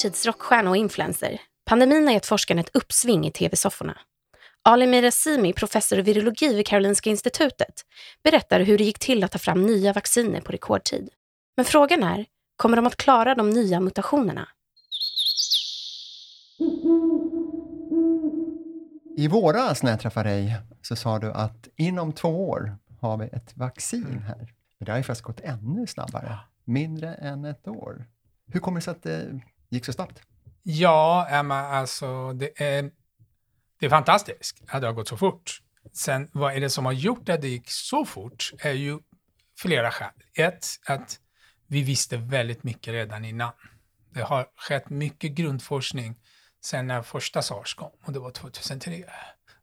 tids rockstjärna och influencer. Pandemin har gett forskarna ett uppsving i tv-sofforna. Ali Mirazimi, professor i virologi vid Karolinska institutet, berättar hur det gick till att ta fram nya vacciner på rekordtid. Men frågan är, kommer de att klara de nya mutationerna? I våras när jag träffade dig så sa du att inom två år har vi ett vaccin här. Men det har ju faktiskt gått ännu snabbare. Mindre än ett år. Hur kommer det sig att det gick så snabbt? Ja, Emma, alltså det är, det är fantastiskt att det har gått så fort. Sen vad är det som har gjort att det gick så fort är ju flera skäl. Ett, att vi visste väldigt mycket redan innan. Det har skett mycket grundforskning sen när första sars kom och det var 2003.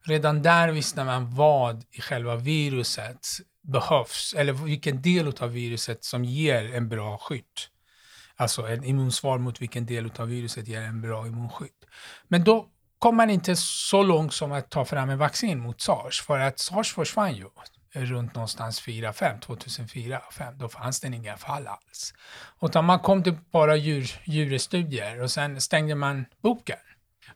Redan där visste man vad i själva viruset behövs, eller vilken del av viruset som ger en bra skydd. Alltså en immunsvar mot vilken del av viruset ger en bra immunskydd. Men då kom man inte så långt som att ta fram en vaccin mot sars, för att sars försvann ju runt någonstans 4-5, 2004 5 då fanns det inga fall alls. Utan man kom till bara djur, djurstudier och sen stängde man boken.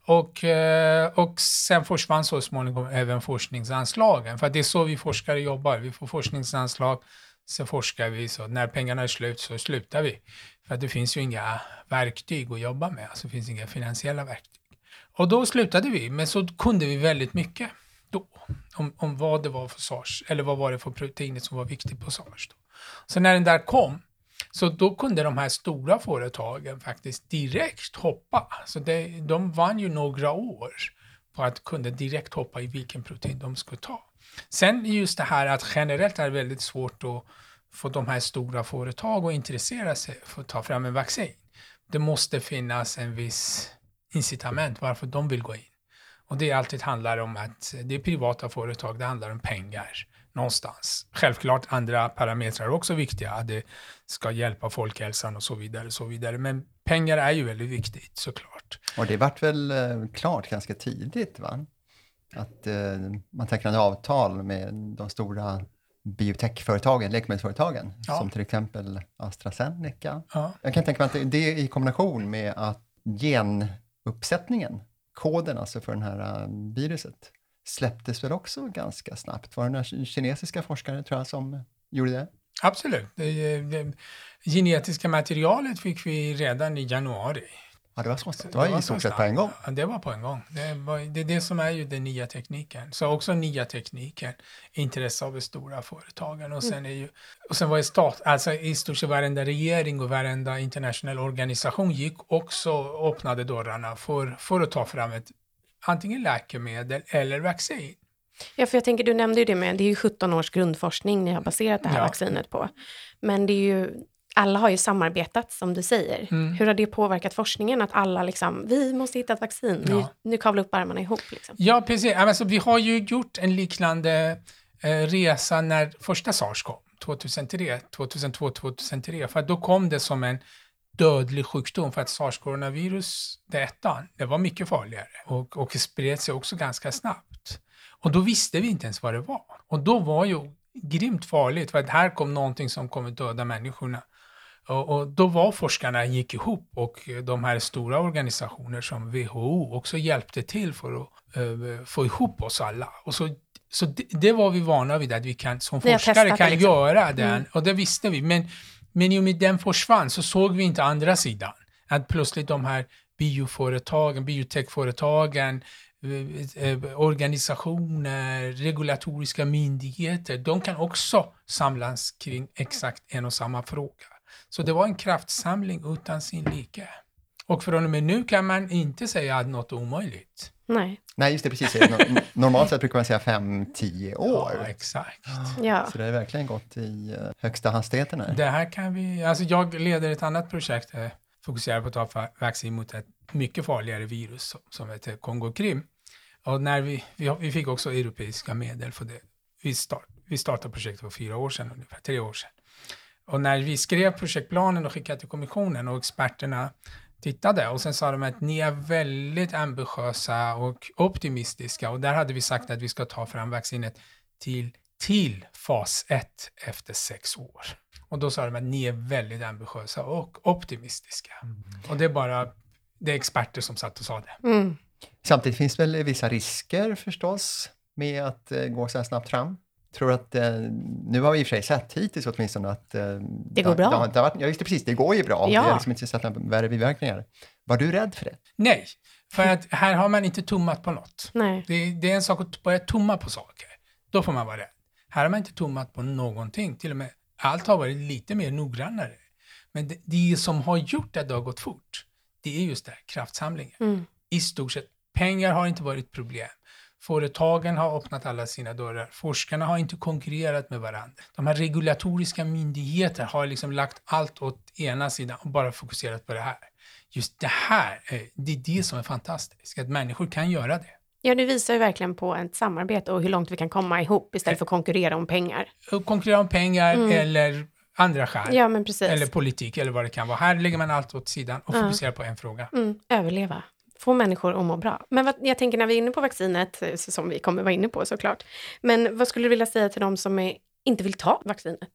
Och, eh, och sen försvann så småningom även forskningsanslagen, för det är så vi forskare jobbar. Vi får forskningsanslag, sen forskar vi, så när pengarna är slut så slutar vi. För det finns ju inga verktyg att jobba med, alltså det finns inga finansiella verktyg. Och då slutade vi, men så kunde vi väldigt mycket då om, om vad det var för sars, eller vad var det för proteinet som var viktigt på sars. Då. Så när den där kom, så då kunde de här stora företagen faktiskt direkt hoppa. Så det, de vann ju några år på att kunna direkt hoppa i vilken protein de skulle ta. Sen just det här att generellt är det väldigt svårt att få de här stora företagen att intressera sig för att ta fram en vaccin. Det måste finnas en viss incitament varför de vill gå in. Och det alltid handlar om att det är privata företag, det handlar om pengar någonstans. Självklart andra parametrar är också viktiga, att det ska hjälpa folkhälsan och så vidare. så vidare. Men pengar är ju väldigt viktigt såklart. Och det vart väl eh, klart ganska tidigt va? Att eh, man tecknade avtal med de stora biotechföretagen, läkemedelsföretagen, ja. som till exempel AstraZeneca. Ja. Jag kan tänka mig att det i kombination med att genuppsättningen, koden alltså för det här eh, viruset, släpptes väl också ganska snabbt? Var det några kinesiska forskare tror jag som gjorde det? Absolut. Det, det, genetiska materialet fick vi redan i januari. Ja, det var så Det var, det var i stort sett på en gång. Ja, det var på en gång. Det, var, det är det som är ju den nya tekniken. Så också nya tekniken, intresse av de stora företagen. Och sen, är ju, och sen var det stat, alltså i stort sett varenda regering och varenda internationell organisation gick också och öppnade dörrarna för, för att ta fram ett antingen läkemedel eller vaccin. Ja, för jag tänker, du nämnde ju det med, det är ju 17 års grundforskning ni har baserat det här ja. vaccinet på. Men det är ju, alla har ju samarbetat som du säger. Mm. Hur har det påverkat forskningen att alla liksom, vi måste hitta ett vaccin, ja. nu, nu kavlar upp armarna ihop? Liksom. Ja, precis. Alltså, vi har ju gjort en liknande eh, resa när första sars kom, 2003, 2002, 2003, för då kom det som en dödlig sjukdom för att sars-coronavirus, det ettan, det var mycket farligare och, och spred sig också ganska snabbt. Och då visste vi inte ens vad det var. Och då var ju grymt farligt för att här kom någonting som kommer döda människorna. Och, och, då var forskarna gick ihop och de här stora organisationer som WHO också hjälpte till för att uh, få ihop oss alla. Och så så det, det, var vi vana vid att vi kan som forskare kan liksom. göra den mm. och det visste vi. Men men i och med den försvann så såg vi inte andra sidan. Att plötsligt de här bioföretagen, biotechföretagen, eh, eh, organisationer, regulatoriska myndigheter, de kan också samlas kring exakt en och samma fråga. Så det var en kraftsamling utan sin like. Och från och med nu kan man inte säga att något är omöjligt. Nej. Nej, just det, precis. Normalt sett brukar man säga 5-10 år. Ja, exakt. Ja. Så det har verkligen gått i eh, högsta hastigheten här. Det här kan vi, alltså jag leder ett annat projekt, eh, fokuserar på att ta vaccin mot ett mycket farligare virus som heter Kongo-Krim. Och när vi, vi, vi, fick också europeiska medel för det. Vi, start, vi startade projektet för fyra år sedan, ungefär tre år sedan. Och när vi skrev projektplanen och skickade till kommissionen och experterna tittade och sen sa de att ni är väldigt ambitiösa och optimistiska och där hade vi sagt att vi ska ta fram vaccinet till, till fas 1 efter sex år. Och då sa de att ni är väldigt ambitiösa och optimistiska. Mm. Och det är bara det är experter som satt och sa det. Mm. Samtidigt finns det väl vissa risker förstås med att uh, gå så här snabbt fram? Tror att, eh, nu har vi i och för sig sett hittills åtminstone att... Eh, det går bra. Det, det, det, ja, just det, precis. Det går ju bra. Ja. Vi har liksom inte sett några värre biverkningar. Var du rädd för det? Nej, för att här har man inte tummat på något. Nej. Det, det är en sak att börja tumma på saker. Då får man vara rädd. Här har man inte tummat på någonting. Till och med allt har varit lite mer noggrannare. Men det, det som har gjort att det har gått fort, det är just det här kraftsamlingen. Mm. I stort sett. Pengar har inte varit ett problem. Företagen har öppnat alla sina dörrar. Forskarna har inte konkurrerat med varandra. De här regulatoriska myndigheterna har liksom lagt allt åt ena sidan och bara fokuserat på det här. Just det här, det är det som är fantastiskt, att människor kan göra det. Ja, det visar ju verkligen på ett samarbete och hur långt vi kan komma ihop istället för att konkurrera om pengar. Konkurrera om pengar mm. eller andra skäl. Ja, men precis. Eller politik eller vad det kan vara. Här lägger man allt åt sidan och fokuserar på en fråga. Mm. Överleva få människor att må bra. Men vad, jag tänker när vi är inne på vaccinet, eh, som vi kommer vara inne på såklart, men vad skulle du vilja säga till de som är, inte vill ta vaccinet?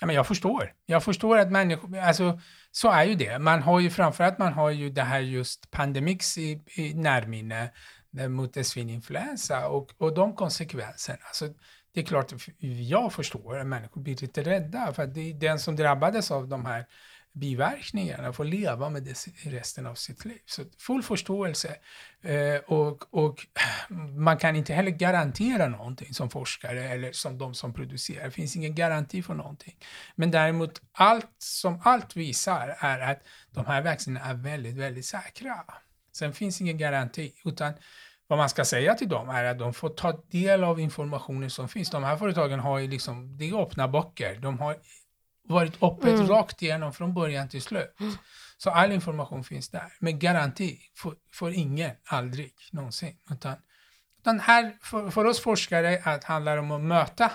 Ja, men jag förstår. Jag förstår att människor, alltså så är ju det. Man har ju framförallt, man har ju det här just pandemix i, i närminne eh, mot svininfluensa och, och de konsekvenserna. Alltså, det är klart, jag förstår att människor blir lite rädda för att det är den som drabbades av de här biverkningarna, får leva med det resten av sitt liv. Så full förståelse. Eh, och, och man kan inte heller garantera någonting som forskare eller som de som producerar. Det finns ingen garanti för någonting. Men däremot, allt som allt visar är att de här vaccinerna är väldigt, väldigt säkra. Sen finns ingen garanti, utan vad man ska säga till dem är att de får ta del av informationen som finns. De här företagen har ju liksom, det är öppna böcker. De har varit öppet mm. rakt igenom från början till slut. Mm. Så all information finns där. Men garanti får, får ingen, aldrig, någonsin. Utan, utan här, för, för oss forskare, att handlar om att möta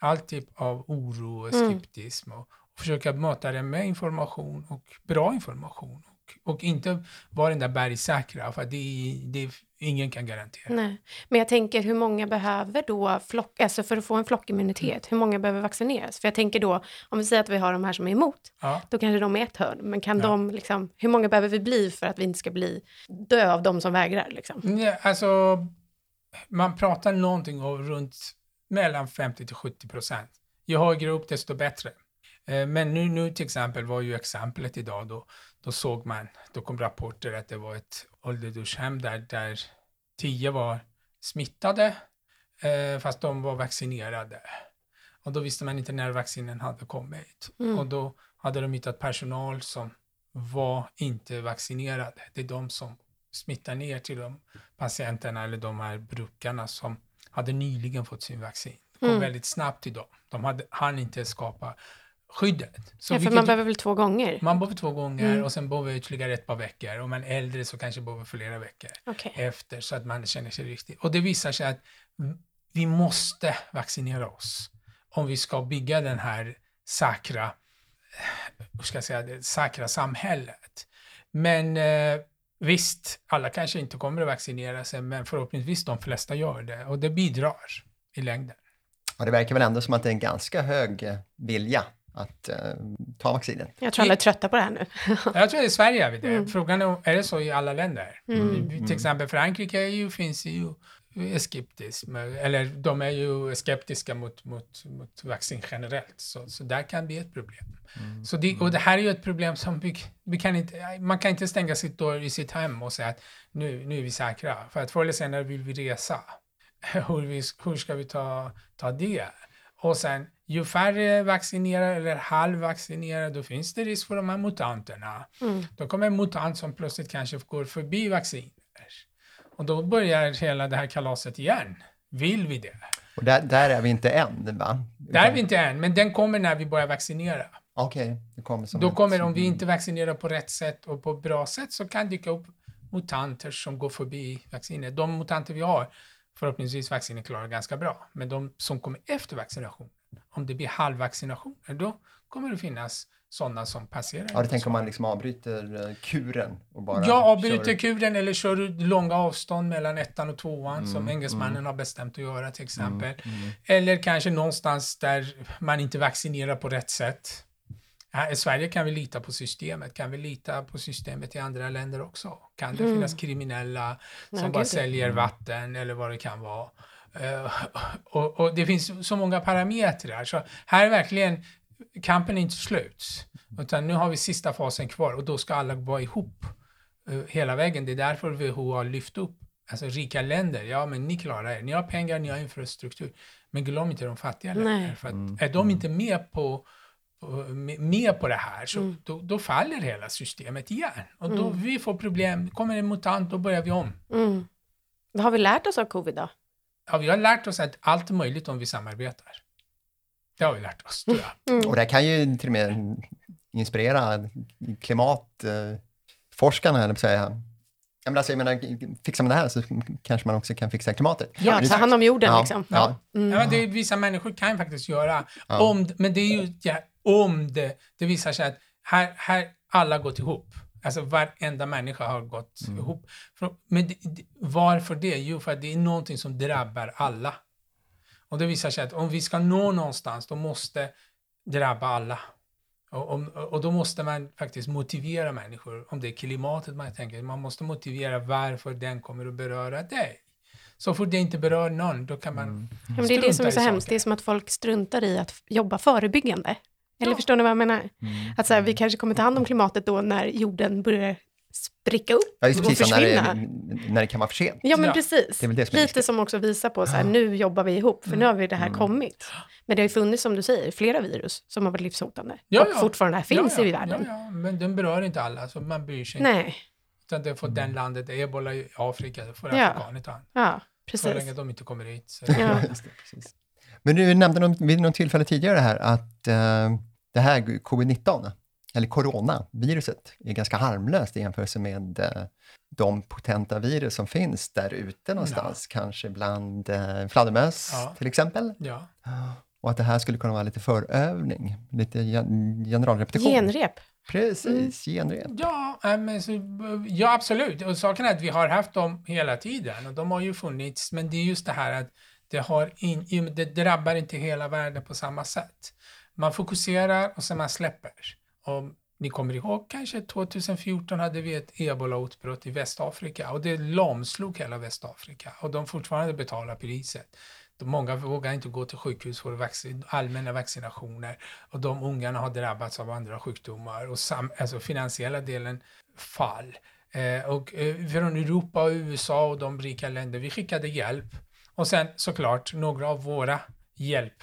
all typ av oro och mm. skeptism och, och, försöka möta det med information och bra information och inte vara den där bergsäkra, för det, det ingen kan garantera. Nej. Men jag tänker hur många behöver då, flock, alltså för att få en flockimmunitet, mm. hur många behöver vaccineras? För jag tänker då, om vi säger att vi har de här som är emot, ja. då kanske de är ett hörn, men kan ja. de liksom, hur många behöver vi bli för att vi inte ska bli dö av de som vägrar? Liksom? Nej, alltså, man pratar någonting om runt mellan 50 till 70 procent. Ju högre upp, desto bättre. Eh, men nu, nu till exempel var ju exemplet idag då, då såg man, då kom rapporter att det var ett ålderdomshem där, där tio var smittade eh, fast de var vaccinerade. Och då visste man inte när vaccinen hade kommit. Mm. Och då hade de hittat personal som var inte vaccinerade. Det är de som smittar ner till de patienterna eller de här brukarna som hade nyligen fått sin vaccin. Det kom mm. väldigt snabbt till dem. De hade, hann inte skapa skyddet. Så ja, för man behöver väl två gånger? Man behöver två gånger mm. och sen behöver ytterligare ett par veckor. Om man är äldre så kanske behöver flera veckor okay. efter så att man känner sig riktigt. Och det visar sig att vi måste vaccinera oss om vi ska bygga den här säkra, hur ska jag säga, det säkra samhället. Men eh, visst, alla kanske inte kommer att vaccinera sig, men förhoppningsvis de flesta gör det och det bidrar i längden. Och det verkar väl ändå som att det är en ganska hög vilja att uh, ta vaccinet. Jag tror alla är trötta på det här nu. jag tror att i Sverige är vi det. Mm. Frågan är, är det så i alla länder? Mm. Till mm. exempel Frankrike är ju, finns ju skeptisk, eller de är ju skeptiska mot, mot, mot vaccin generellt, så, så där kan bli ett problem. Mm. Så det, och det här är ju ett problem som vi, vi kan inte, man kan inte stänga sitt dörr i sitt hem och säga att nu, nu är vi säkra, för att förr eller senare vill vi resa. hur, vi, hur ska vi ta, ta det? Och sen, ju färre vaccinerar eller halvvaccinerar, då finns det risk för de här mutanterna. Mm. Då kommer en mutant som plötsligt kanske går förbi vacciner. Och då börjar hela det här kalaset igen. Vill vi det? Och där, där är vi inte än, va? Där är vi inte än, men den kommer när vi börjar vaccinera. Okej, okay. det kommer som Då kommer, om vi inte vaccinerar på rätt sätt och på bra sätt, så kan dyka upp mutanter som går förbi vaccinet. De mutanter vi har, förhoppningsvis vaccinet klarar ganska bra. Men de som kommer efter vaccination, om det blir halvvaccinationer, då kommer det finnas sådana som passerar. Ja, du tänker om man liksom avbryter eh, kuren? Och bara ja, avbryter kör... kuren eller kör långa avstånd mellan ettan och tvåan mm, som engelsmannen mm. har bestämt att göra till exempel. Mm, mm. eller kanske någonstans där man inte vaccinerar på rätt sätt. I Sverige kan vi lita på systemet. Kan vi lita på systemet i andra länder också? Kan det Mm. finnas kriminella som Nej, bara säljer vatten eller vad det kan vara? Eh, och, och det finns så många parametrar. Så här är verkligen, kampen är inte slut. Utan nu har vi sista fasen kvar och då ska alla vara ihop eh, hela vägen. Det är därför WHO har lyft upp alltså rika länder. Ja, men ni klarar er. Ni har pengar, ni har infrastruktur. Men glöm inte de fattiga Nej. länderna. För att är de inte med på med- på det här så Mm. då, då faller hela systemet igen. Och då vi får problem, kommer en mutant, då börjar vi om. Mm. Vad har vi lärt oss av covid då? Ja, vi har lärt oss att allt är möjligt om vi samarbetar. Det har vi lärt oss, tror jag. Mm. Och det kan ju till och med inspirera klimatforskarna, eller säga. Ja, men alltså, jag menar, fixar man det här så kanske man också kan fixa klimatet. Ja, ta hand om jorden Ja, liksom. ja. Mm. Ja, men det, vissa människor kan faktiskt göra, Ja. om, men det är ju ja, om det, det visar sig att här, här alla gått ihop. Alltså varenda människa har gått ihop. För, men det, det, varför det? Jo, för att det är någonting som drabbar alla. Och det visar sig att om vi ska nå någonstans, då måste drabba alla. Och, om, och då måste man faktiskt motivera människor, om det är klimatet man tänker, man måste motivera varför den kommer att beröra dig. Så fort det inte berör någon, då kan man Ja, men det är det som är så hemskt. saker. Det är som att folk struntar i att jobba förebyggande. Eller förstår ni vad jag menar? Att så här, vi kanske kommer ta hand om klimatet då när jorden börjar spricka upp Ja, just och precis, som när försvinna. det, när det kan vara för sent. Ja, men Ja, precis. det är väl det som Lite som också visar på så här, nu jobbar vi ihop, för nu har vi det här Mm. kommit. Men det har ju funnits, som du säger, flera virus som har varit livshotande. Ja, och ja. fortfarande här finns ja, i ja, världen. Ja, ja, men den berör inte alla, så man bryr sig inte. Nej, Utan det får den landet, ebola i Afrika, det får Ja. Afghanistan. ja, Så länge precis. de inte kommer hit. Så. Ja. Precis. Men du nämnde någon, vid något tillfälle tidigare här att eh, det här covid-19, eller coronaviruset, är ganska harmlöst i jämförelse med eh, de potenta virus som finns där ute någonstans, kanske bland eh, fladdermöss Ja. till exempel. Ja. Och att det här skulle kunna vara lite förövning, lite gen- generalrepetition. Genrep. Precis, genrep. Ja, äh, men så, ja, absolut. Och saken är att vi har haft dem hela tiden och de har ju funnits, men det är just det här att det, har in, det drabbar inte hela världen på samma sätt. Man fokuserar och sen man släpper. Om ni kommer ihåg kanske 2014 hade vi ett ebolautbrott i Västafrika och det lamslog hela Västafrika och de fortfarande betalar priset. De Många vågar inte gå till sjukhus för vaccin, allmänna vaccinationer och de ungarna har drabbats av andra sjukdomar och sam, alltså finansiella delen fall. Eh, och eh, från Europa och USA och de rika länder, vi skickade hjälp och sen såklart några av våra hjälp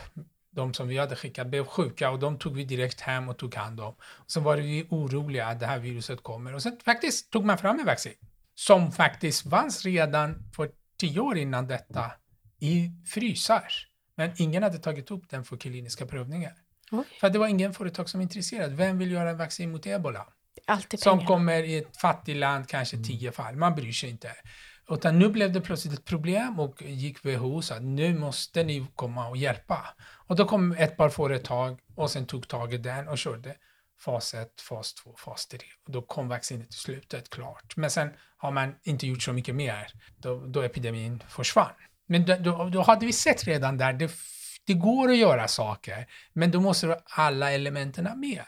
de som vi hade skickat blev sjuka och de tog vi direkt hem och tog hand om. Så var vi oroliga att det här viruset kommer och sen faktiskt tog man fram en vaccin som faktiskt fanns redan för tio år innan detta i frysar. Men ingen hade tagit upp den för kliniska prövningar. Oj. För det var ingen företag som var intresserad. Vem vill göra en vaccin mot ebola? Alltid Som pengar. kommer i ett fattigt land, kanske tio fall. Man bryr sig inte. Utan nu blev det plötsligt ett problem och gick WHO och sa nu måste ni komma och hjälpa. Och då kom ett par företag och sen tog tag i den och körde fas 1, fas 2, fas 3. Och då kom vaccinet till slutet klart. Men sen har man inte gjort så mycket mer då, då epidemin försvann. Men då, då, då hade vi sett redan där, det, det går att göra saker, men då måste du ha alla elementen med.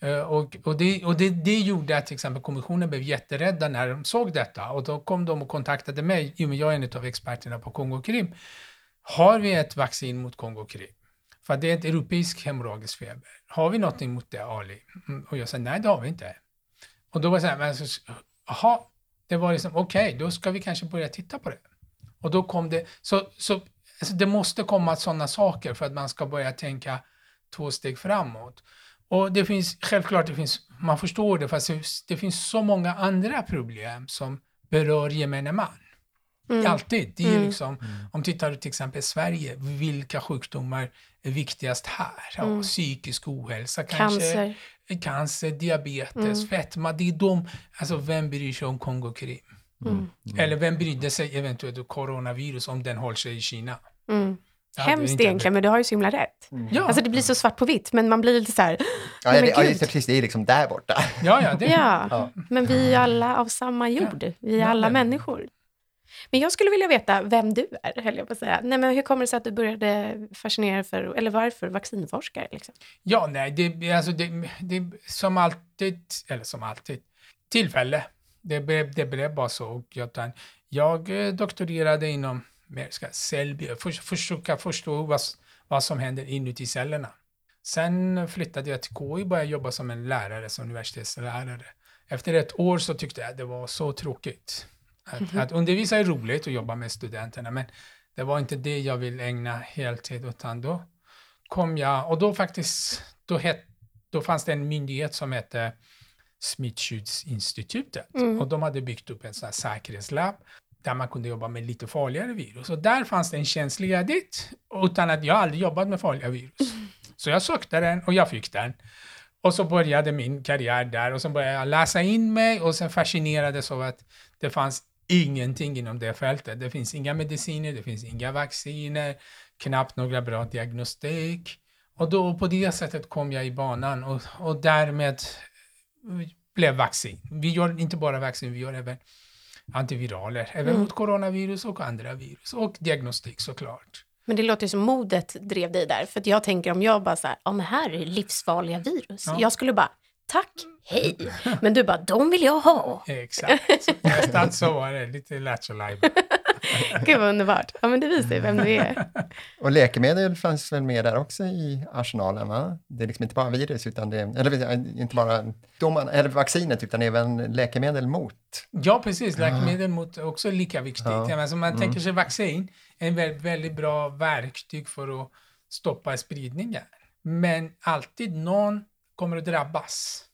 Eh, och och, det, och det, det gjorde att till exempel kommissionen blev jätterädda när de såg detta och då kom de och kontaktade mig, i och med jag är en av experterna på Kongo-Krim. Har vi ett vaccin mot Kongo-Krim? För det är ett europeiskt hemorragisk feber. Har vi någonting mot det, Ali? Mm, och jag sa nej, det har vi inte. Och då var det så här, men så, jaha, det var liksom okej, då ska vi kanske börja titta på det. Och då kom det, så, så alltså det måste komma sådana saker för att man ska börja tänka två steg framåt. Och det finns, självklart, det finns, man förstår det, fast det, finns så många andra problem som berör gemene man. Mm. Alltid. Det är Mm. liksom, om tittar du till exempel Sverige, vilka sjukdomar är viktigast här? Ja, Mm. Psykisk ohälsa kanske, Cancer. cancer diabetes, Mm. fetma. Det är de, alltså vem bryr sig om Kongo-Krim? Mm. Eller vem brydde sig eventuellt om coronavirus om den håller sig i Kina? Mm. Hemskt egentligen, men du har ju så himla rätt. Ja, Alltså det blir så svart på vitt, men man blir lite så här, Ja, men det, ja, gud. just det, precis, det är liksom där borta. ja, ja, det, ja, Ja. men vi är ju alla av samma jord. Vi är Ja, alla men- människor. Men jag skulle vilja veta vem du är, höll jag på att säga. Nej, men hur kommer det sig att du började fascinera för, eller varför vaccinforskare? Liksom? Ja, nej, det, alltså det, det som alltid, eller som alltid, tillfälle. Det blev, det blev bara så. Jag, jag eh, doktorerade inom ska, cellbiologi, för, försöka förstå vad, vad som händer inuti cellerna. Sen flyttade jag till KI och började jobba som en lärare, som universitetslärare. Efter ett år så tyckte jag att det var så tråkigt. Att, mm -hmm. att undervisa är roligt och jobba med studenterna, men det var inte det jag vill ägna heltid, utan då kom jag, och då faktiskt, då, het, då fanns det en myndighet som hette Smittskyddsinstitutet mm. och de hade byggt upp en sån här säkerhetslabb där man kunde jobba med lite farligare virus. Och där fanns det en känslig dit, utan att jag aldrig jobbat med farliga virus. Mm. Så jag sökte den och jag fick den. Och så började min karriär där och så började jag läsa in mig och sen fascinerades av att det fanns ingenting inom det fältet. Det finns inga mediciner, det finns inga vacciner, knappt några bra diagnostik. Och då på det sättet kom jag i banan och, och därmed blev vaccin. Vi gör inte bara vaccin, vi gör även antiviraler, även mm. mot coronavirus och andra virus och diagnostik såklart. Men det låter ju som modet drev dig där, för jag tänker om jag bara så här, ja men här är livsfarliga virus. Ja. Jag skulle bara, tack, hej. Men du bara, de vill jag ha. Exakt, nästan så var det, lite lattjo Gud vad underbart. Ja, men det visar ju vem du är. Och läkemedel fanns väl med där också i arsenalen? Va? Det är liksom inte bara virus, utan det, eller inte bara doman, eller vaccinet, utan även läkemedel mot. Ja, precis. Läkemedel ja. mot är också lika viktigt. Ja. Ja, alltså man mm. tänker sig vaccin, en väldigt, väldigt bra verktyg för att stoppa spridningen. Men alltid någon kommer att drabbas.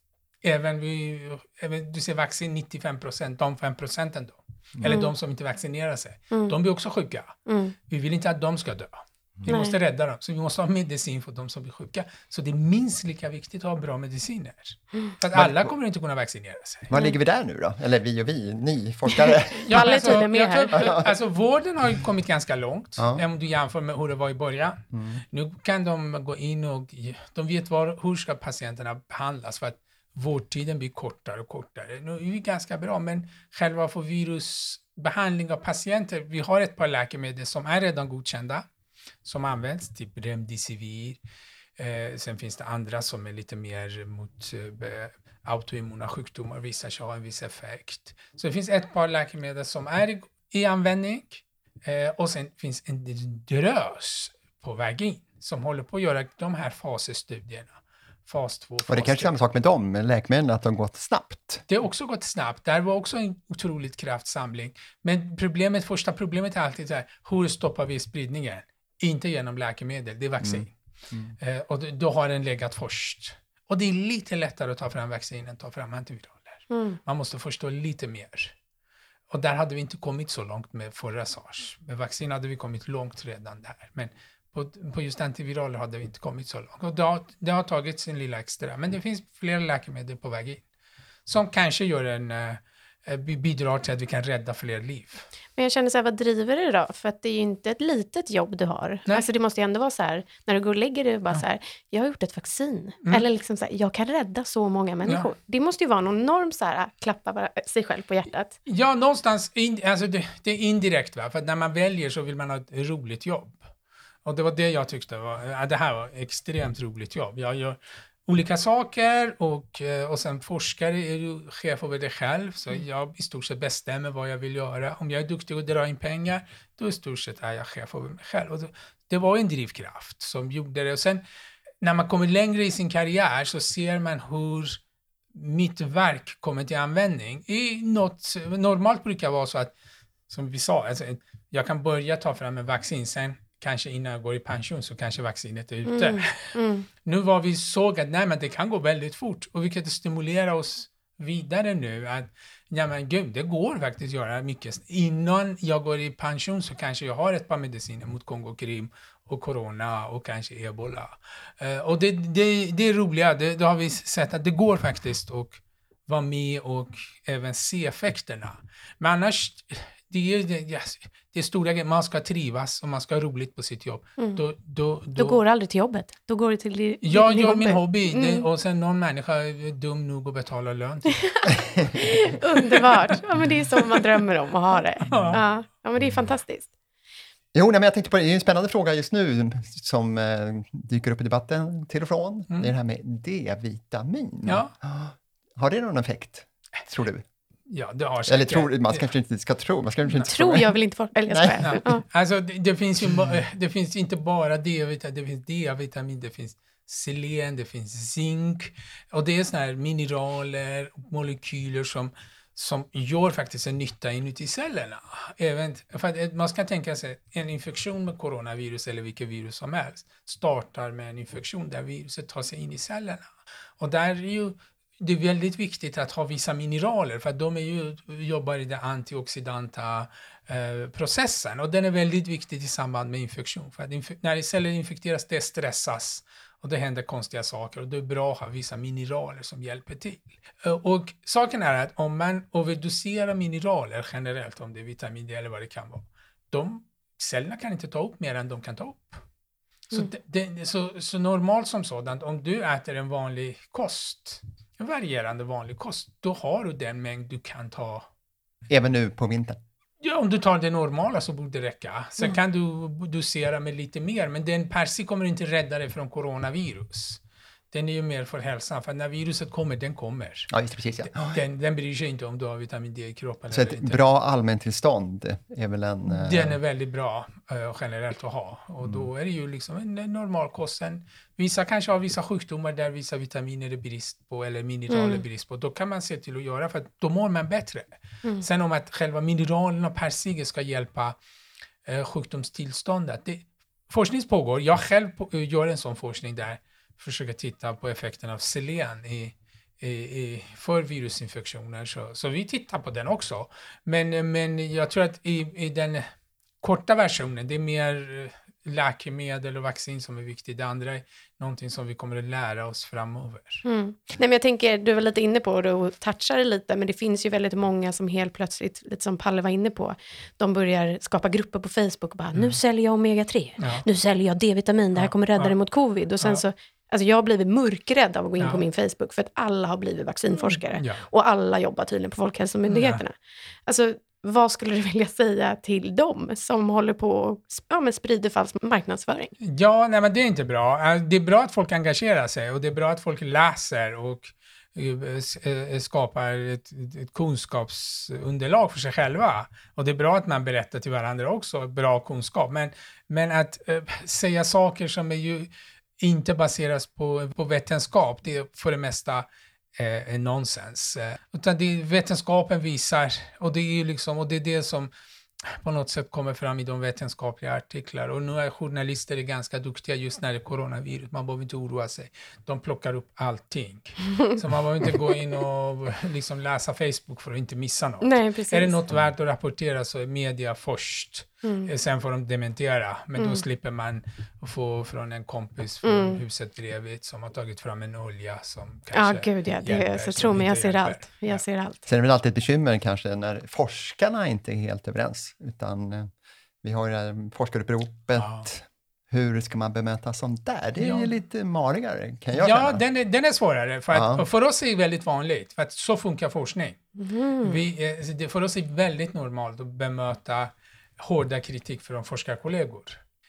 Även, vi, även du ser vaccin 95 procent, de 5 procenten då. Mm. Eller de som inte vaccinerar sig. Mm. De blir också sjuka. Mm. Vi vill inte att de ska dö. Vi Nej. måste rädda dem, så vi måste ha medicin för de som blir sjuka. Så det är minst lika viktigt att ha bra mediciner. Mm. För att alla kommer inte kunna vaccinera sig. Var ligger vi där nu då? Eller vi och vi, ni forskare? ja, alltså, jag tror, alltså, vården har ju kommit ganska långt, ja. om du jämför med hur det var i början. Mm. Nu kan de gå in och de vet var, hur ska patienterna behandlas. För att vårdtiden blir kortare och kortare. Nu är vi ganska bra, men själva för virusbehandling av patienter, vi har ett par läkemedel som är redan godkända, som används, typ Remdesivir. Eh, sen finns det andra som är lite mer mot eh, autoimmuna sjukdomar, visar sig ha en viss effekt. Så det finns ett par läkemedel som är i, i användning eh, och sen finns en drös på väg in som håller på att göra de här fasestudierna fas 2. Och det kanske är samma sak med dem, med läkemedlen, att de gått snabbt? Det har också gått snabbt. Där var också en otroligt kraftsamling. Men problemet, första problemet är alltid så här, hur stoppar vi spridningen? Inte genom läkemedel, det är vaccin. Mm. Mm. Eh, och då, då, har den legat först. Och det är lite lättare att ta fram vaccin än att ta fram antiviraler. Mm. Man måste förstå lite mer. Och där hade vi inte kommit så långt med förra SARS. Med vaccin hade vi kommit långt redan där. Men på, på just antiviraler hade vi inte kommit så långt. Och det har, det har tagit sin lilla extra. Men det finns flera läkemedel på väg in. Som kanske gör en, äh, bidrar till att vi kan rädda fler liv. Men jag känner så här, vad driver det då? För att det är ju inte ett litet jobb du har. Nej. Alltså det måste ju ändå vara så här, när du går och lägger dig bara ja. så här, jag har gjort ett vaccin. Mm. Eller liksom så här, jag kan rädda så många människor. Ja. Det måste ju vara någon enorm så här, klappa sig själv på hjärtat. Ja, någonstans, in, alltså det, det är indirekt va, för när man väljer så vill man ha ett roligt jobb. Och det var det jag tyckte var, ja, det här var extremt roligt jobb. Jag gör olika saker och, eh, och sen forskare är ju chef över det själv, så mm. jag i stort sett bestämmer vad jag vill göra. Om jag är duktig att dra in pengar, då i stort sett är jag chef över mig själv. Och det, det var en drivkraft som gjorde det. Och sen när man kommer längre i sin karriär så ser man hur mitt verk kommer till användning. I något, normalt brukar det vara så att, som vi sa, alltså, jag kan börja ta fram en vaccin, sen kanske innan jag går i pension så kanske vaccinet är ute. Mm, mm. nu var vi såg att nej, men det kan gå väldigt fort och vilket stimulerar oss vidare nu att ja men gud, det går faktiskt att göra mycket. Innan jag går i pension så kanske jag har ett par mediciner mot Kongo-Krim och corona och kanske ebola. Uh, och det, det, det är roliga, det, det har vi sett att det går faktiskt att vara med och även se effekterna. Men annars, det är det, yes, det är stora grejer. Man ska trivas och man ska ha roligt på sitt jobb. Mm. Då, då, Då går du aldrig till jobbet. Då går du till din, jag din gör min hobby det, Mm. och sen någon människa är dum nog att betala lön till Underbart. Ja, men det är så man drömmer om att ha det. Ja. Ja, ja men det är fantastiskt. Jo, nej, men jag tänkte på det, det är en spännande fråga just nu som eh, dyker upp i debatten till och från. Mm. Det är det här med D-vitamin. Ja. Har det någon effekt, tror du? Ja, det har Eller säkert. tror, man kanske inte ska tro, man ska inte Tror jag vill inte få... Eller jag Nej. Ja. Alltså, det, det, finns ju, eh, det finns inte bara D-vitamin, det finns D-vitamin, det finns selen, det finns zink och det är såna här mineraler och molekyler som, som gör faktiskt en nytta inuti cellerna. Även, för att eh, man ska tänka sig en infektion med coronavirus eller vilket virus som helst startar med en infektion där viruset tar sig in i cellerna. Och där är ju det är väldigt viktigt att ha vissa mineraler för att de är ju, jobbar i den antioxidanta eh, processen och den är väldigt viktig i samband med infektion. För att inf- när celler infekteras, det stressas och det händer konstiga saker och det är bra att ha vissa mineraler som hjälper till. Eh, Och saken är att om man överdoserar mineraler generellt, om det är vitamin D eller vad det kan vara, de cellerna kan inte ta upp mer än de kan ta upp. Så, Mm. det, det, så, så normalt som sådant, om du äter en vanlig kost, en varierande vanlig kost, då har du den mängd du kan ta. Även nu på vintern. Ja, om du tar det normala så borde det räcka. Sen Mm. kan du dosera med lite mer, men den per se kommer inte rädda dig från coronavirus. Den är ju mer för hälsan, för när viruset kommer, den kommer. Ja, just precis. Ja. Den, den bryr sig inte om du har vitamin D i kroppen Så eller ett inte. bra allmäntillstånd är väl en... eh, Den är väldigt bra eh, generellt att ha. Och Mm. då är det ju liksom en, en normal kost. Sen, vissa kanske har vissa sjukdomar där vissa vitaminer är brist på eller mineraler Mm. är brist på. Då kan man se till att göra för att då mår man bättre. Mm. Sen om att själva mineralerna per se ska hjälpa eh, sjukdomstillståndet. Det, forskning pågår. Jag själv på, eh, gör en sån forskning där försöker titta på effekten av selen i, i, i, för virusinfektioner. Så, så vi tittar på den också. Men, men jag tror att i, i den korta versionen, det är mer eh, läkemedel och vaccin som är viktigt. Det andra är någonting som vi kommer att lära oss framöver. Mm. Nej, men jag tänker, du var lite inne på det och touchade lite, men det finns ju väldigt många som helt plötsligt, lite som Palle var inne på, de börjar skapa grupper på Facebook och bara, nu säljer jag omega-3, Ja. nu säljer jag D-vitamin, det här Ja, kommer rädda ja. dig mot covid. Och sen så, alltså jag har blivit mörkrädd av att gå in Ja. på min Facebook, för att alla har blivit vaccinforskare. Ja. Och alla jobbar tydligen på Folkhälsomyndigheterna. Alltså, vad skulle du vilja säga till dem som håller på och ja, men sprider falsk marknadsföring? Ja, nej men det är inte bra. Eh, Det är bra att folk engagerar sig och det är bra att folk läser och eh, eh, skapar ett, ett kunskapsunderlag för sig själva. Och det är bra att man berättar till varandra också, bra kunskap. Men, men att eh, säga saker som är ju inte baseras på, på vetenskap, det är för det mesta eh, nonsens. Eh, utan det vetenskapen visar, och det är liksom, och det är det som på något sätt kommer fram i de vetenskapliga artiklar. Och nu är journalister är ganska duktiga just när det är coronavirus. Man behöver inte oroa sig. De plockar upp allting. Så man behöver inte gå in och liksom läsa Facebook för att inte missa något. Nej. Är det något värt att rapportera så är media först. Mm. Eh, Sen får de dementera, men Mm. då slipper man få från en kompis från Mm. huset bredvid som har tagit fram en olja som Ja, kanske gud ja. Det, hjälper, så tro mig, jag ser hjälper. allt. Jag Ja. ser allt. Sen är det väl alltid ett bekymmer kanske när forskarna inte är helt överens, utan eh, vi har ju det här forskaruppropet. Ja. Hur ska man bemöta sånt där? Det är Ja. ju lite marigare, kan jag Ja, känna. den är, den är svårare. För, att, Ja. för oss är det väldigt vanligt, för att så funkar forskning. Mm. Vi, eh, det, för oss är det väldigt normalt att bemöta hårda kritik från forskarkollegor.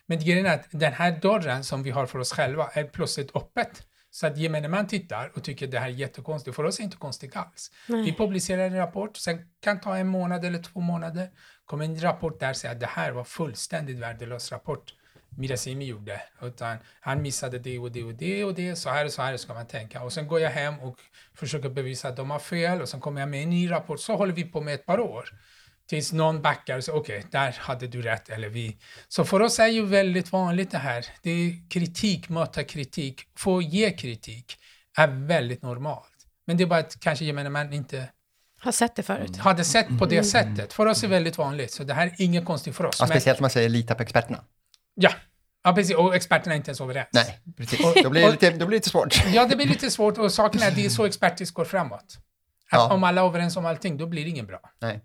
Men grejen är att den här dörren som vi har för oss själva är plötsligt öppet. Så att gemene man tittar och tycker det här är jättekonstigt. För oss är det inte konstigt alls. Nej. Vi publicerar en rapport, sen kan ta en månad eller två månader. kommer en rapport där och säger att det här var fullständigt värdelös rapport. Mirasimi gjorde, utan han missade det och det och det och det, så här och så här ska man tänka. Och sen går jag hem och försöker bevisa att de har fel och sen kommer jag med en ny rapport. Så håller vi på med ett par år. Tills någon backar och säger okej, där hade du rätt. Eller vi. Så för oss är ju väldigt vanligt det här. Det är kritik, möta kritik, få ge kritik är väldigt normalt. Men det är bara att kanske gemene man inte Har sett det förut. hade sett på det sättet. För oss är det väldigt vanligt, så det här är inget konstigt för oss. Ja, speciellt om man säger lita på experterna. ja. ja, precis. Och experterna är inte ens överens. Nej, precis. Då blir det lite, då blir det lite svårt. Ja, det blir lite svårt och saken är att det är så expertis går framåt. Ja. Om alla är överens om allting, då blir det ingen bra. Nej,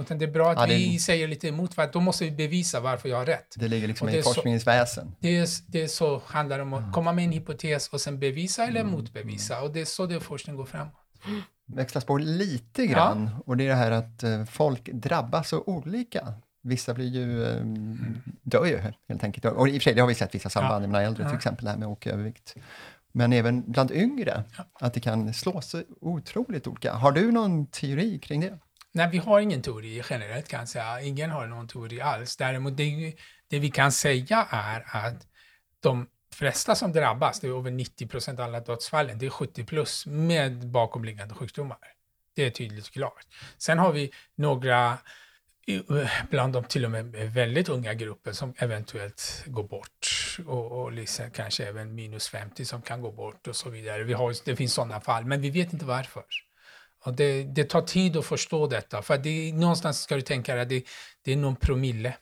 Utan det är bra att Ja, det- vi säger lite emot, för att då måste vi bevisa varför jag har rätt. det ligger liksom Och det i så- forskningens väsen. Det är, det är så handlar om att komma med en hypotes och sen bevisa eller motbevisa. Och det är så det forskning går framåt. växlas på lite grann och det är det här att eh, folk drabbas så olika. Vissa blir ju, eh, dör ju helt enkelt. Och i och för sig, det har vi sett vissa samband med äldre, till Ja. exempel det här med att åka övervikt. Men även bland yngre, att det kan slå så otroligt olika. Har du någon teori kring det? Nej, vi har ingen teori generellt kan jag säga. Ingen har någon teori alls. Däremot det, det vi kan säga är att de flesta som drabbas, det är över 90 procent av alla dödsfallen, det är 70 plus med bakomliggande sjukdomar. Det är tydligt klart. Sen har vi några i- bland de till och med väldigt unga grupper som eventuellt går bort och, och liksom kanske även minus 50 som kan gå bort och så vidare. Vi har, det finns sådana fall, men vi vet inte varför. Och det, det tar tid att förstå detta, för det, någonstans ska du tänka att det, det är någon promille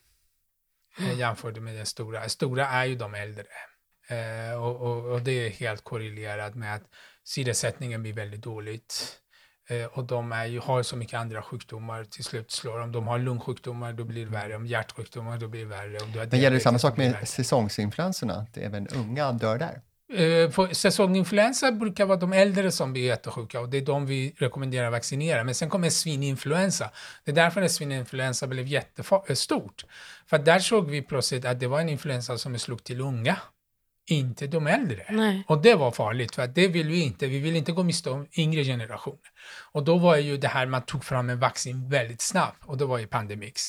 mm. jämfört med den stora. Stora är ju de äldre. Eh, och, och, och det är helt korrelerat med att syresättningen blir väldigt dåligt. Eh, och de är ju, har så mycket andra sjukdomar, till slut slår de. De har lungsjukdomar, då blir det värre. Om hjärtsjukdomar, då blir det värre. Om du har Men gäller det samma sak med säsongsinfluenserna, att även unga dör där? Eh, för säsonginfluensa brukar vara de äldre som blir jättesjuka och det är de vi rekommenderar att vaccinera. Men sen kommer svininfluensa. Det är därför att svininfluensa blev jättestort. För att där såg vi plötsligt att det var en influensa som slog till unga, inte de äldre. Nej. Och det var farligt, för det vill vi inte. Vi vill inte gå miste om yngre generationer. Och då var ju det här, man tog fram en vaccin väldigt snabbt, och det var ju Pandemix.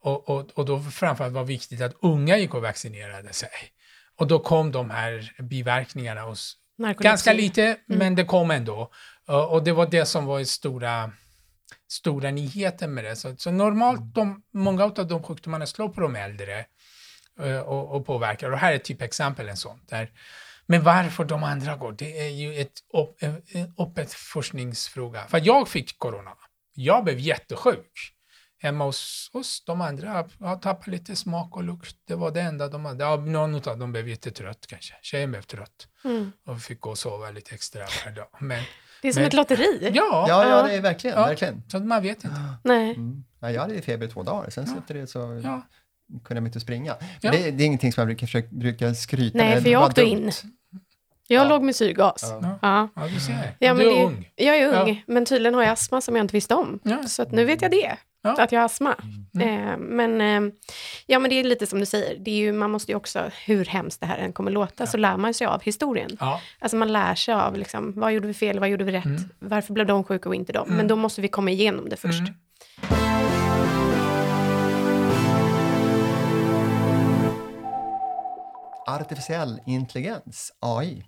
Och, och, och då framförallt var det viktigt att unga gick och vaccinerade sig. Och då kom de här biverkningarna hos Narkolepsi. Ganska lite, men det kom ändå. Och, det var det som var stora, stora nyheten med det. Så, så normalt, de, många av de sjukdomarna slår på de äldre och, och påverkar. Och här är typ exempel en sån. Där. Men varför de andra går, det är ju ett upp, en en öppet forskningsfråga. För jag fick corona. Jag blev jättesjuk. Hemma hos oss, de andra jag tappade lite smak och lukt. Det var det enda de hade. Ja, någon av dem blev jättetrött kanske. Tjejen blev trött Mm. och fick gå och sova lite extra per dag. Men Det är som Men- ett lotteri. ja, Ja, ja, Ja. det är verkligen, Ja. verkligen. så man vet inte. Nej. Mm. Ja, jag hade feber i två dagar, sen Ja. efter det så Ja. Kunde jag inte springa. Men Ja. Det, det är ingenting som jag brukar, försöka, brukar skryta Nej, med. för Det jag åkte dumt. in. Jag Ja. låg med syrgas. Ja. Ja. Ja. Du ser. Ja, du är det- ung. Jag är ung, Ja. men tydligen har jag astma som jag inte visste om. Ja. Så att nu vet jag det, Ja. att jag har astma. Mm. Eh, men, eh, ja, men det är lite som du säger, det är ju, man måste ju också, hur hemskt det här än kommer låta, så lär man sig av historien. Ja. Alltså man lär sig av, liksom, vad gjorde vi fel, vad gjorde vi rätt, Mm. varför blev de sjuka och inte de? Mm. Men då måste vi komma igenom det först. Artificiell intelligens, AI.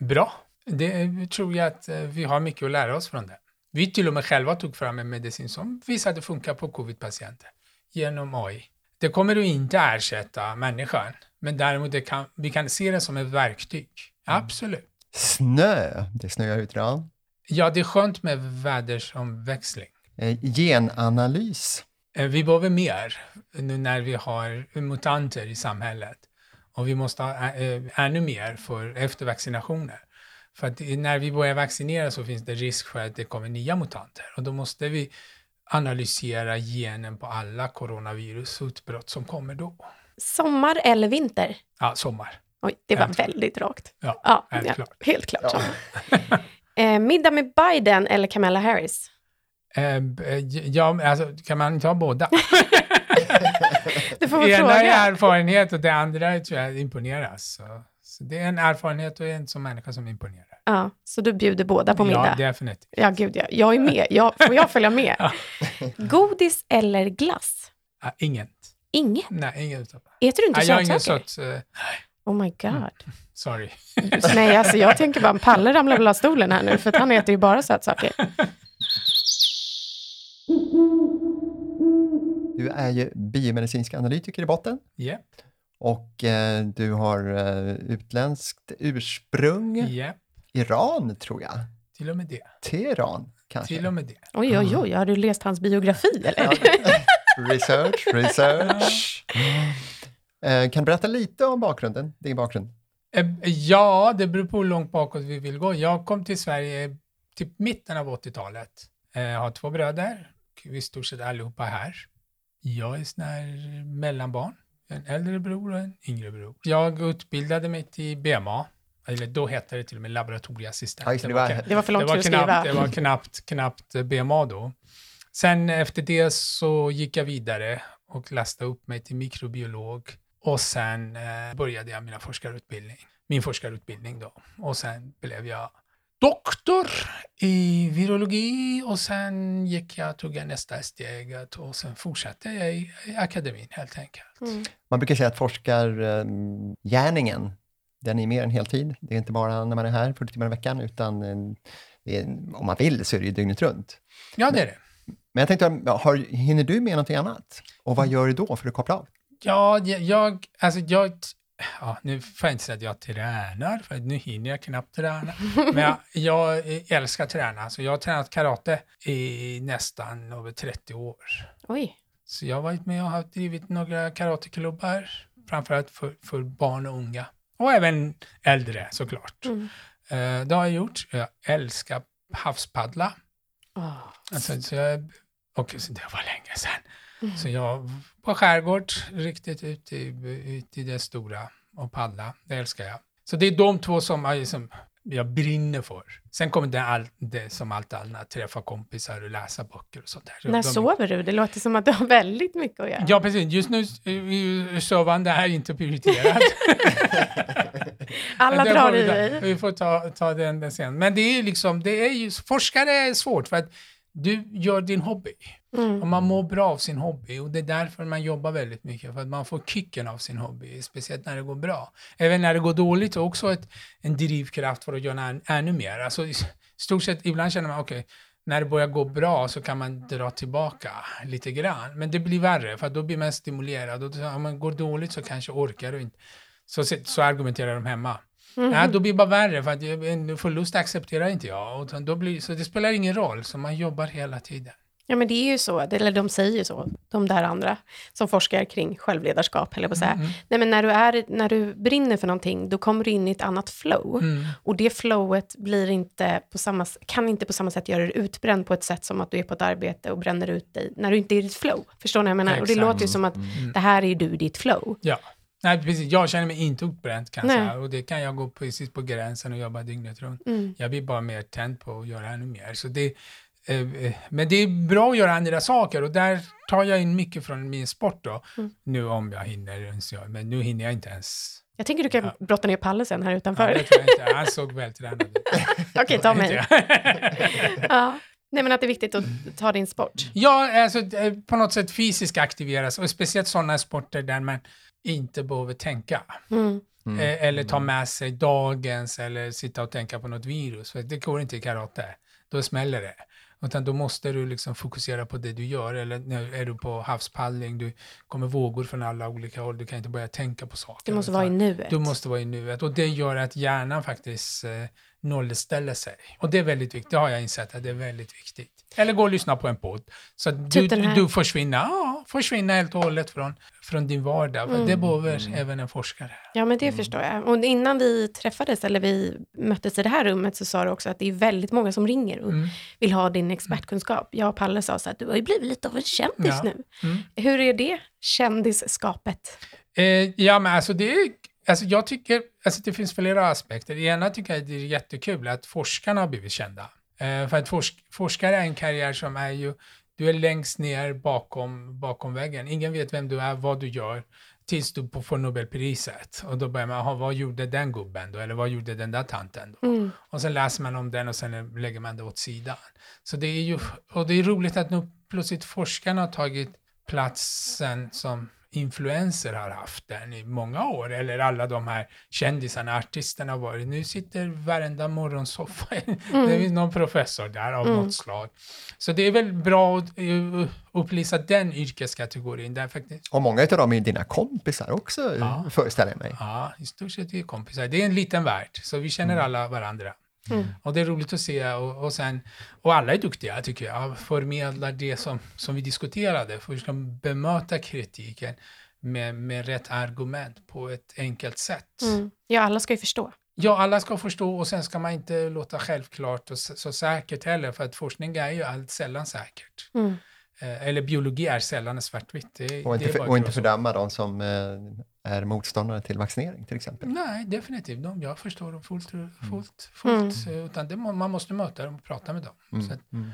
Bra. Det tror jag att eh, vi har mycket att lära oss från det. Vi till och med själva tog fram en medicin som visade funka på covid-patienter genom AI. Det kommer att inte ersätta människan, men däremot kan, vi kan se det som ett verktyg. Absolut. Snö, det snöar ut idag. Ja, det är skönt med vädersomväxling. Eh, genanalys. Eh, Vi behöver mer nu när vi har mutanter i samhället. Och vi måste ha eh, ännu mer för efter vaccinationer. För att när vi börjar vaccinera så finns det risk för att det kommer nya mutanter. Och då måste vi analysera genen på alla coronavirusutbrott som kommer då. Sommar eller vinter? Ja, sommar. Oj, det var Helt klart. väldigt rakt. Ja, Ja, helt ja, klart. helt klart. så. eh, middag med Biden eller Kamala Harris? Eh, b- ja, alltså, kan man inte ha båda? Du får Det väl ena är erfarenhet och det andra är, tror jag imponeras. Så, så det är en erfarenhet och en som människa som imponerar. Ja, så du bjuder båda på Ja, middag? definitivt. Ja, gud ja. Jag är med. Jag, får jag följa med? Ja. Godis eller glass? Ja, inget. Inget? Nej, inget utav Äter du inte Nej, jag har ingen sötsaker? sött. eh, Oh my god. sorry. Nej, alltså jag tänker bara, Palle ramlar väl av stolen här nu, för han äter ju bara sötsaker. är ju biomedicinsk analytiker i botten Japp, och eh, du har eh, utländskt ursprung. japp. Iran, tror jag. Till och med det. Teheran, kanske. Till och med det. Oj, oj, oj, har du läst hans biografi eller? Research, research. Eh, kan du berätta lite om bakgrunden, din bakgrund? Eh, Ja, det beror på hur långt bakåt vi vill gå. Jag kom till Sverige typ mitten av 80-talet. Jag har två bröder, vi är stort sett allihopa här. Jag är sån här mellanbarn, en äldre bror och en yngre bror. Jag utbildade mig till BMA, eller då hette det till och med laboratorieassistent. Ja, det, var, det var för långt det var för knappt, att skriva. Det var knappt, knappt BMA då. Sen efter det så gick jag vidare och läste upp mig till mikrobiolog och sen eh, började jag mina forskarutbildning, min forskarutbildning då. Och sen blev jag doktor i virologi och sen gick jag, tog jag nästa steg och sen fortsatte jag i, i akademin helt enkelt. Mm. Man brukar säga att forskargärningen, den är mer än heltid. Det är inte bara när man är här 40 timmar i veckan, utan eh, är, om man vill så är det ju dygnet runt. Ja, det är det. Men jag tänkte, har, hinner du med någonting annat? Och vad gör du då för att koppla av? Ja, jag, alltså jag, ja, nu får jag inte säga att jag tränar, för nu hinner jag knappt träna. Men jag, jag älskar att träna, så jag har tränat karate i nästan över 30 år. Oj. Så jag har varit med och har drivit några karateklubbar, framförallt för, för barn och unga. Och även äldre såklart. Mm. Uh, det har jag gjort. Jag älskar havspaddla. Oh. Alltså, så jag, och det var länge sedan. Mm. Så jag på skärgård, riktigt ut i, ut i det stora och paddla. Det älskar jag. Så det är de två som jag, som jag brinner för. Sen kommer det, all, det som allt annat, träffa kompisar och läsa böcker och sånt där. När de, sover du? Det låter som att du har väldigt mycket att göra. Ja, precis. Just nu är sovande är inte prioriterat. Alla drar i dig. Vi får ta, ta den, den sen. Men det är liksom, det är ju, forskare är svårt för att du gör din hobby. Mm. Och man mår bra av sin hobby och det är därför man jobbar väldigt mycket, för att man får kicken av sin hobby, speciellt när det går bra. Även när det går dåligt är också ett, en drivkraft för att göra än, ännu mer. Alltså, i stort sett, ibland känner man, okej, okay, när det börjar gå bra så kan man dra tillbaka lite grann. Men det blir värre, för då blir man stimulerad. Och om man går dåligt så kanske orkar du inte. Så, så argumenterar de hemma. Mm. Ja, då blir det bara värre, för att en förlust accepterar inte jag. Och då blir, så det spelar ingen roll, så man jobbar hela tiden. Ja, men det är ju så, eller de säger ju så, de där andra som forskar kring självledarskap, eller på säga. Mm. Nej, men när du, är, när du brinner för någonting, då kommer du in i ett annat flow. Mm. Och det flowet blir inte på samma, kan inte på samma sätt göra dig utbränd på ett sätt som att du är på ett arbete och bränner ut dig när du inte är i ditt flow. Förstår ni vad jag menar? Exakt. Och det låter ju som att mm. det här är du i ditt flow. Ja. Nej, precis. Jag känner mig inte utbränd kan jag säga. Och det kan jag gå precis på gränsen och jobba dygnet runt. Mm. Jag blir bara mer tänd på att göra ännu mer. Så det, men det är bra att göra andra saker och där tar jag in mycket från min sport då. Mm. Nu om jag hinner, men nu hinner jag inte ens. Jag tänker du kan ja. brotta ner Palle sen här utanför. Ja, det tror jag inte. Han såg vältränad ut. Okej, ta mig. ja. Nej, men att det är viktigt att ta din sport. Ja, alltså på något sätt fysiskt aktiveras och speciellt sådana sporter där man inte behöver tänka. Mm. Mm. Eller ta med sig dagens eller sitta och tänka på något virus. För det går inte i karate. Då smäller det. Utan då måste du liksom fokusera på det du gör. Eller nu är du på havspaddling, du kommer vågor från alla olika håll. Du kan inte börja tänka på saker. Du måste vara i nuet. Du måste vara i nuet. Och det gör att hjärnan faktiskt eh, nollställer sig. Och det är väldigt viktigt. Det har jag insett att det är väldigt viktigt. Eller gå och lyssna på en podd. Så att du, du försvinner, ja, försvinner helt och hållet från, från din vardag. Mm. Det behöver även en forskare. Ja, men det förstår jag. Och innan vi träffades, eller vi möttes i det här rummet, så sa du också att det är väldigt många som ringer och Mm. vill ha din expertkunskap. Jag och Palle sa så att du har ju blivit lite av en kändis Ja. nu. Mm. Hur är det, kändisskapet? Eh, ja, men alltså det är, alltså jag tycker, alltså det finns flera aspekter. Det ena tycker jag det är jättekul att forskarna har blivit kända. Eh, för att forsk, forskare är en karriär som är ju, du är längst ner bakom, bakom väggen. Ingen vet vem du är, vad du gör, tills du får Nobelpriset. Och då börjar man, aha, vad gjorde den gubben då? Eller vad gjorde den där tanten då? Mm. Och sen läser man om den och sen lägger man det åt sidan. Så det är ju, och det är roligt att nu plötsligt forskarna har tagit platsen som influenser har haft den i många år, eller alla de här kändisarna, artisterna har varit. Nu sitter varenda morgonsoffa, det finns någon professor där av Mm. något slag. Så det är väl bra att eh, upplysa den yrkeskategorin där faktiskt. Och många av dem är dina kompisar också, Ja. föreställer jag mig. Ja, i stort sett är kompisar. Det är en liten värld, så vi känner Mm. alla varandra. Mm. Och det är roligt att se och, och sen, och alla är duktiga tycker jag, förmedlar det som, som vi diskuterade, för att bemöta kritiken med, med rätt argument på ett enkelt sätt. Mm. Ja, alla ska ju förstå. Ja, alla ska förstå och sen ska man inte låta självklart och så, så säkert heller, för att forskning är ju allt sällan säkert. Mm. Eh, eller biologi är sällan svartvitt. Det, och inte, för, och inte fördöma de som eh, är motståndare till vaccinering till exempel? Nej, definitivt. De, jag förstår dem fullt, fullt, fullt mm. utan det, man måste möta dem och prata med dem. Mm. Så, mm.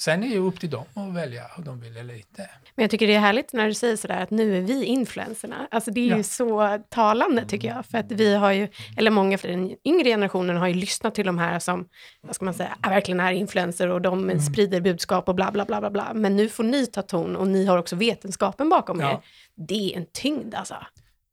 Sen är det upp till dem att välja om de vill eller inte. Men jag tycker det är härligt när du säger sådär att nu är vi influencerna. Alltså det är ja. ju så talande tycker jag. För att vi har ju, eller många för den yngre generationen har ju lyssnat till de här som, vad ska man säga, verkligen är influencer och de mm. sprider budskap och bla bla bla bla bla. Men nu får ni ta ton och ni har också vetenskapen bakom ja. er. Det är en tyngd alltså.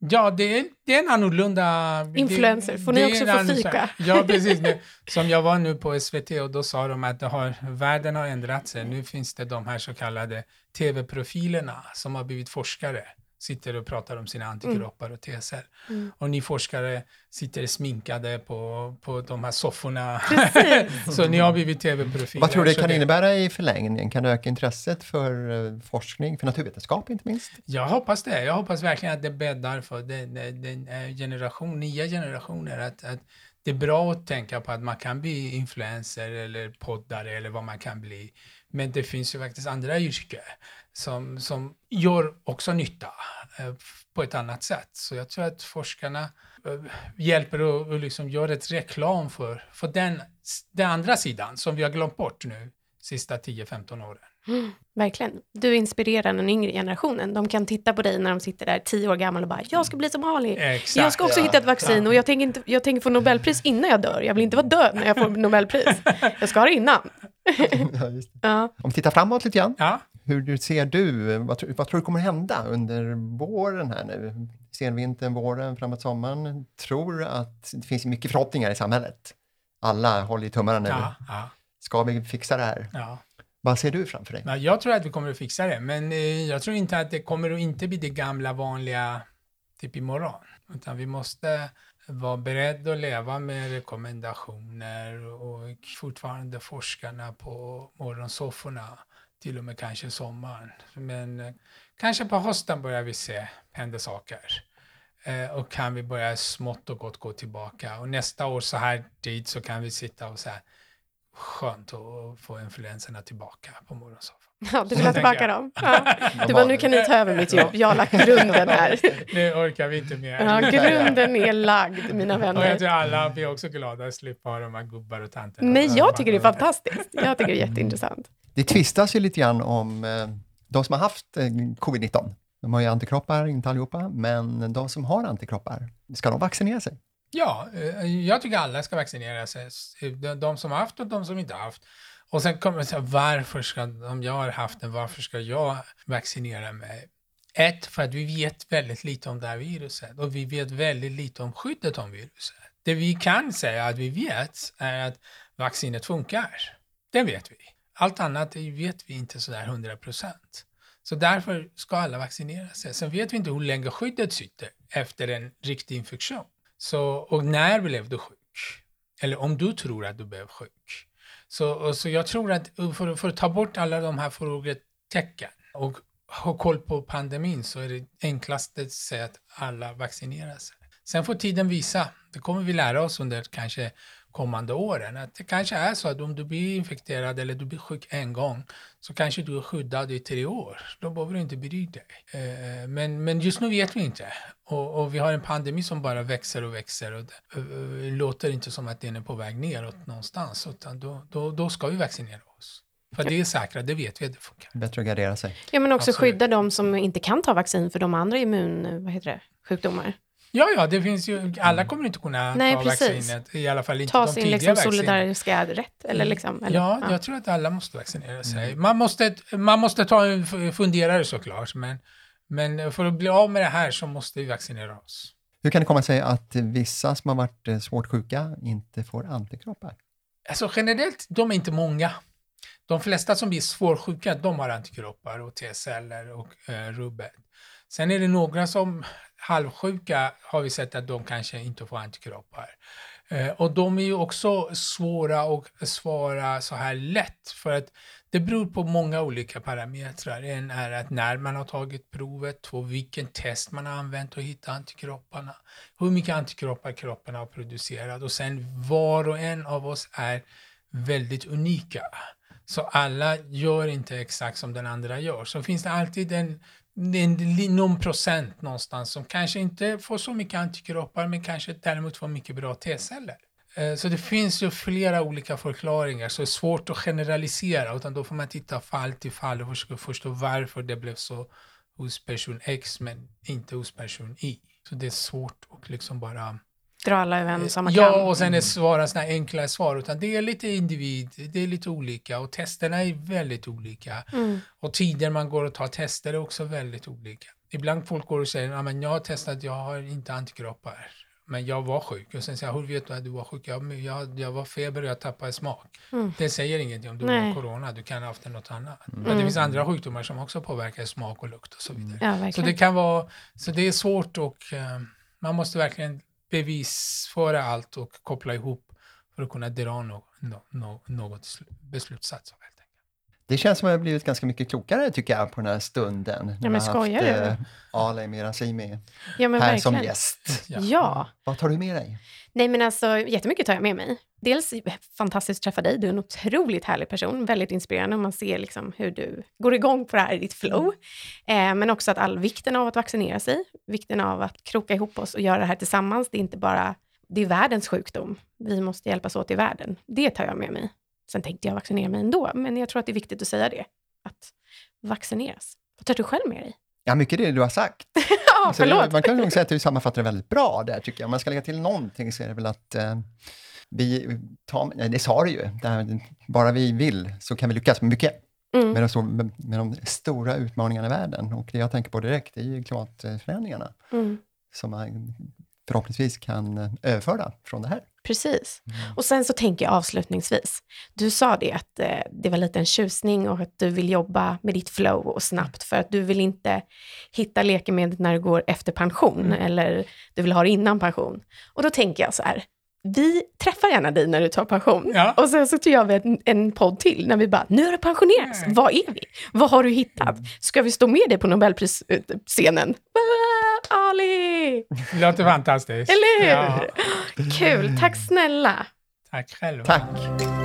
Ja, det är, det är en annorlunda... Influencer, får ni också få fika? Ja, precis. Som jag var nu på SVT och då sa de att det har, världen har ändrat sig. Nu finns det de här så kallade tv-profilerna som har blivit forskare sitter och pratar om sina antikroppar och teser. Mm. Och ni forskare sitter sminkade på, på de här sofforna. så ni har blivit tv-profiler. Vad tror du det kan det... innebära i förlängningen? Kan det öka intresset för uh, forskning, för naturvetenskap inte minst? Jag hoppas det. Jag hoppas verkligen att det bäddar för den, den generation, nya generationer. Att, att det är bra att tänka på att man kan bli influencer eller poddare eller vad man kan bli. Men det finns ju faktiskt andra yrken som, som gör också nytta eh, på ett annat sätt. Så jag tror att forskarna eh, hjälper och, och liksom gör ett reklam för, för den, den andra sidan som vi har glömt bort nu sista 10-15 åren. Mm, verkligen. Du inspirerar den yngre generationen. De kan titta på dig när de sitter där tio år gamla och bara “jag ska bli som Ali, Exakt, jag ska också ja, hitta ett vaccin ja. och jag tänker, inte, jag tänker få Nobelpris innan jag dör. Jag vill inte vara död när jag får Nobelpris. Jag ska ha det innan.” ja, ja. Om vi tittar framåt lite grann. Hur ser du, vad, vad tror du kommer hända under våren här nu? Senvintern, våren, framåt sommaren. Tror att det finns mycket förhoppningar i samhället? Alla håller i tummarna nu. Ja, ja. Ska vi fixa det här? Ja. Vad ser du framför dig? Ja, jag tror att vi kommer att fixa det, men eh, jag tror inte att det kommer att inte bli det gamla vanliga typ imorgon. Utan vi måste vara beredda att leva med rekommendationer och fortfarande forskarna på morgonsofforna till och med kanske sommaren. Men eh, kanske på hösten börjar vi se hända saker. Eh, och kan vi börja smått och gott gå tillbaka. Och nästa år så här tid så kan vi sitta och säga skönt att få influenserna tillbaka på morgonsoffan. Ja, du vill ha tillbaka dem? Ja. Du bara, nu kan ni ta över mitt jobb, jag har lagt grunden här. Nu orkar vi inte mer. Ja, grunden är lagd, mina vänner. Och jag tror alla blir också glada att slippa ha de här gubbar och tanter. Nej, jag tycker det är fantastiskt. Jag tycker det är jätteintressant. Det tvistas ju lite grann om eh, de som har haft eh, covid-19. De har ju antikroppar, inte allihopa, men de som har antikroppar, ska de vaccinera sig? Ja, eh, jag tycker alla ska vaccinera sig. De som har haft och de som inte har haft. Och sen kommer man säga, varför ska, om jag har haft den, varför ska jag vaccinera mig? Ett, för att vi vet väldigt lite om det här viruset och vi vet väldigt lite om skyddet om viruset. Det vi kan säga att vi vet är att vaccinet funkar. Det vet vi. Allt annat vet vi inte sådär 100 procent. Så därför ska alla vaccinera sig. Sen vet vi inte hur länge skyddet sitter efter en riktig infektion. Så, och när blev du sjuk? Eller om du tror att du blev sjuk. Så, så jag tror att för, för att ta bort alla de här frågetecken och ha koll på pandemin så är det enklaste sättet att alla vaccinerar sig. Sen får tiden visa, det kommer vi lära oss under kanske kommande åren. Att det kanske är så att om du blir infekterad eller du blir sjuk en gång så kanske du är skyddad i tre år. Då behöver du inte bry dig. Eh, men, men just nu vet vi inte. Och, och, vi har en pandemi som bara växer och växer och det uh, låter inte som att den är på väg neråt någonstans. Utan då, då, då ska vi vaccinera oss. För det är säkert, det vet vi att det funkar. Bättre att gardera sig. Ja, men också Absolut. skydda de som inte kan ta vaccin för de andra immun, vad heter det, sjukdomar. Ja, ja, det finns ju, alla mm. kommer inte kunna Nej, ta precis. vaccinet, i alla fall inte ta de sin liksom, solidariska rätt. Eller mm. liksom, eller, ja, ja, jag tror att alla måste vaccinera sig. Mm. Man, måste, man måste ta en funderare såklart, men, men för att bli av med det här så måste vi vaccinera oss. Hur kan det komma sig att vissa som har varit eh, svårt sjuka inte får antikroppar? Alltså generellt, de är inte många. De flesta som blir svårsjuka, de har antikroppar och T-celler och eh, rubbet. Sen är det några som halvsjuka har vi sett att de kanske inte får antikroppar. Eh, och de är ju också svåra att svara så här lätt för att det beror på många olika parametrar. En är att när man har tagit provet, två vilken test man har använt att hitta antikropparna, hur mycket antikroppar kroppen har producerat och sen var och en av oss är väldigt unika. Så alla gör inte exakt som den andra gör. Så finns det alltid en, en, någon procent någonstans som kanske inte får så mycket antikroppar men kanske däremot får mycket bra T-celler. Eh, så det finns ju flera olika förklaringar, så det är svårt att generalisera, utan då får man titta fall till fall och försöka förstå varför det blev så hos person X men inte hos person Y. Så det är svårt att liksom bara dra alla över en samma Ja, och sen är svara sådana enkla svar, utan det är lite individ, det är lite olika och testerna är väldigt olika. Mm. Och tider man går och tar tester är också väldigt olika. Ibland folk går och säger, ja men jag har testat, jag har inte antikroppar. Men jag var sjuk. Och sen säger jag, hur vet du att du var sjuk? Jag, jag, jag var feber och jag tappade smak. Mm. Det säger ingenting om du Nej. har corona, du kan ha haft något annat. Mm. Men det finns andra sjukdomar som också påverkar smak och lukt och så vidare. Ja, så det kan vara, så det är svårt och uh, man måste verkligen bevisföra allt och koppla ihop för att kunna dra no, no, no, något beslutsats. Det känns som att jag har blivit ganska mycket klokare tycker jag på den här stunden. Ja, men skojar du? Eh, Ale Mirazimi ja, här verkligen. som gäst. Ja. ja. Vad tar du med dig? Nej men alltså jättemycket tar jag med mig. Dels fantastiskt att träffa dig, du är en otroligt härlig person, väldigt inspirerande och man ser liksom hur du går igång på det här i ditt flow. Eh, men också att all vikten av att vaccinera sig, vikten av att kroka ihop oss och göra det här tillsammans, det är inte bara, det är världens sjukdom. Vi måste hjälpas åt i världen. Det tar jag med mig. Sen tänkte jag vaccinera mig ändå, men jag tror att det är viktigt att säga det, att vaccineras. Vad tar du själv med dig? Ja, mycket det du har sagt. ja, förlåt. man kan nog säga att du sammanfattar det väldigt bra där, tycker jag. Om man ska lägga till någonting så är det väl att eh, vi tar, nej, det sa du ju, här, bara vi vill så kan vi lyckas med mycket. Mm. Med, de stor, med, med, de stora utmaningarna i världen. Och det jag tänker på direkt är ju klimatförändringarna. Mm. Som man förhoppningsvis kan eh, överföra från det här. Precis. Mm. Och sen så tänker jag avslutningsvis, du sa det att eh, det var lite en tjusning och att du vill jobba med ditt flow och snabbt för att du vill inte hitta läkemedlet när du går efter pension mm. eller du vill ha det innan pension. Och då tänker jag så här, vi träffar gärna dig när du tar pension. Ja. Och sen så gör vi en, en podd till när vi bara, nu har du pensionerats, mm. vad är vi? Vad har du hittat? Ska vi stå med dig på Nobelprisscenen? Ali! Det låter fantastiskt. Eller hur? Ja. Kul, tack snälla. Tack själv. Tack.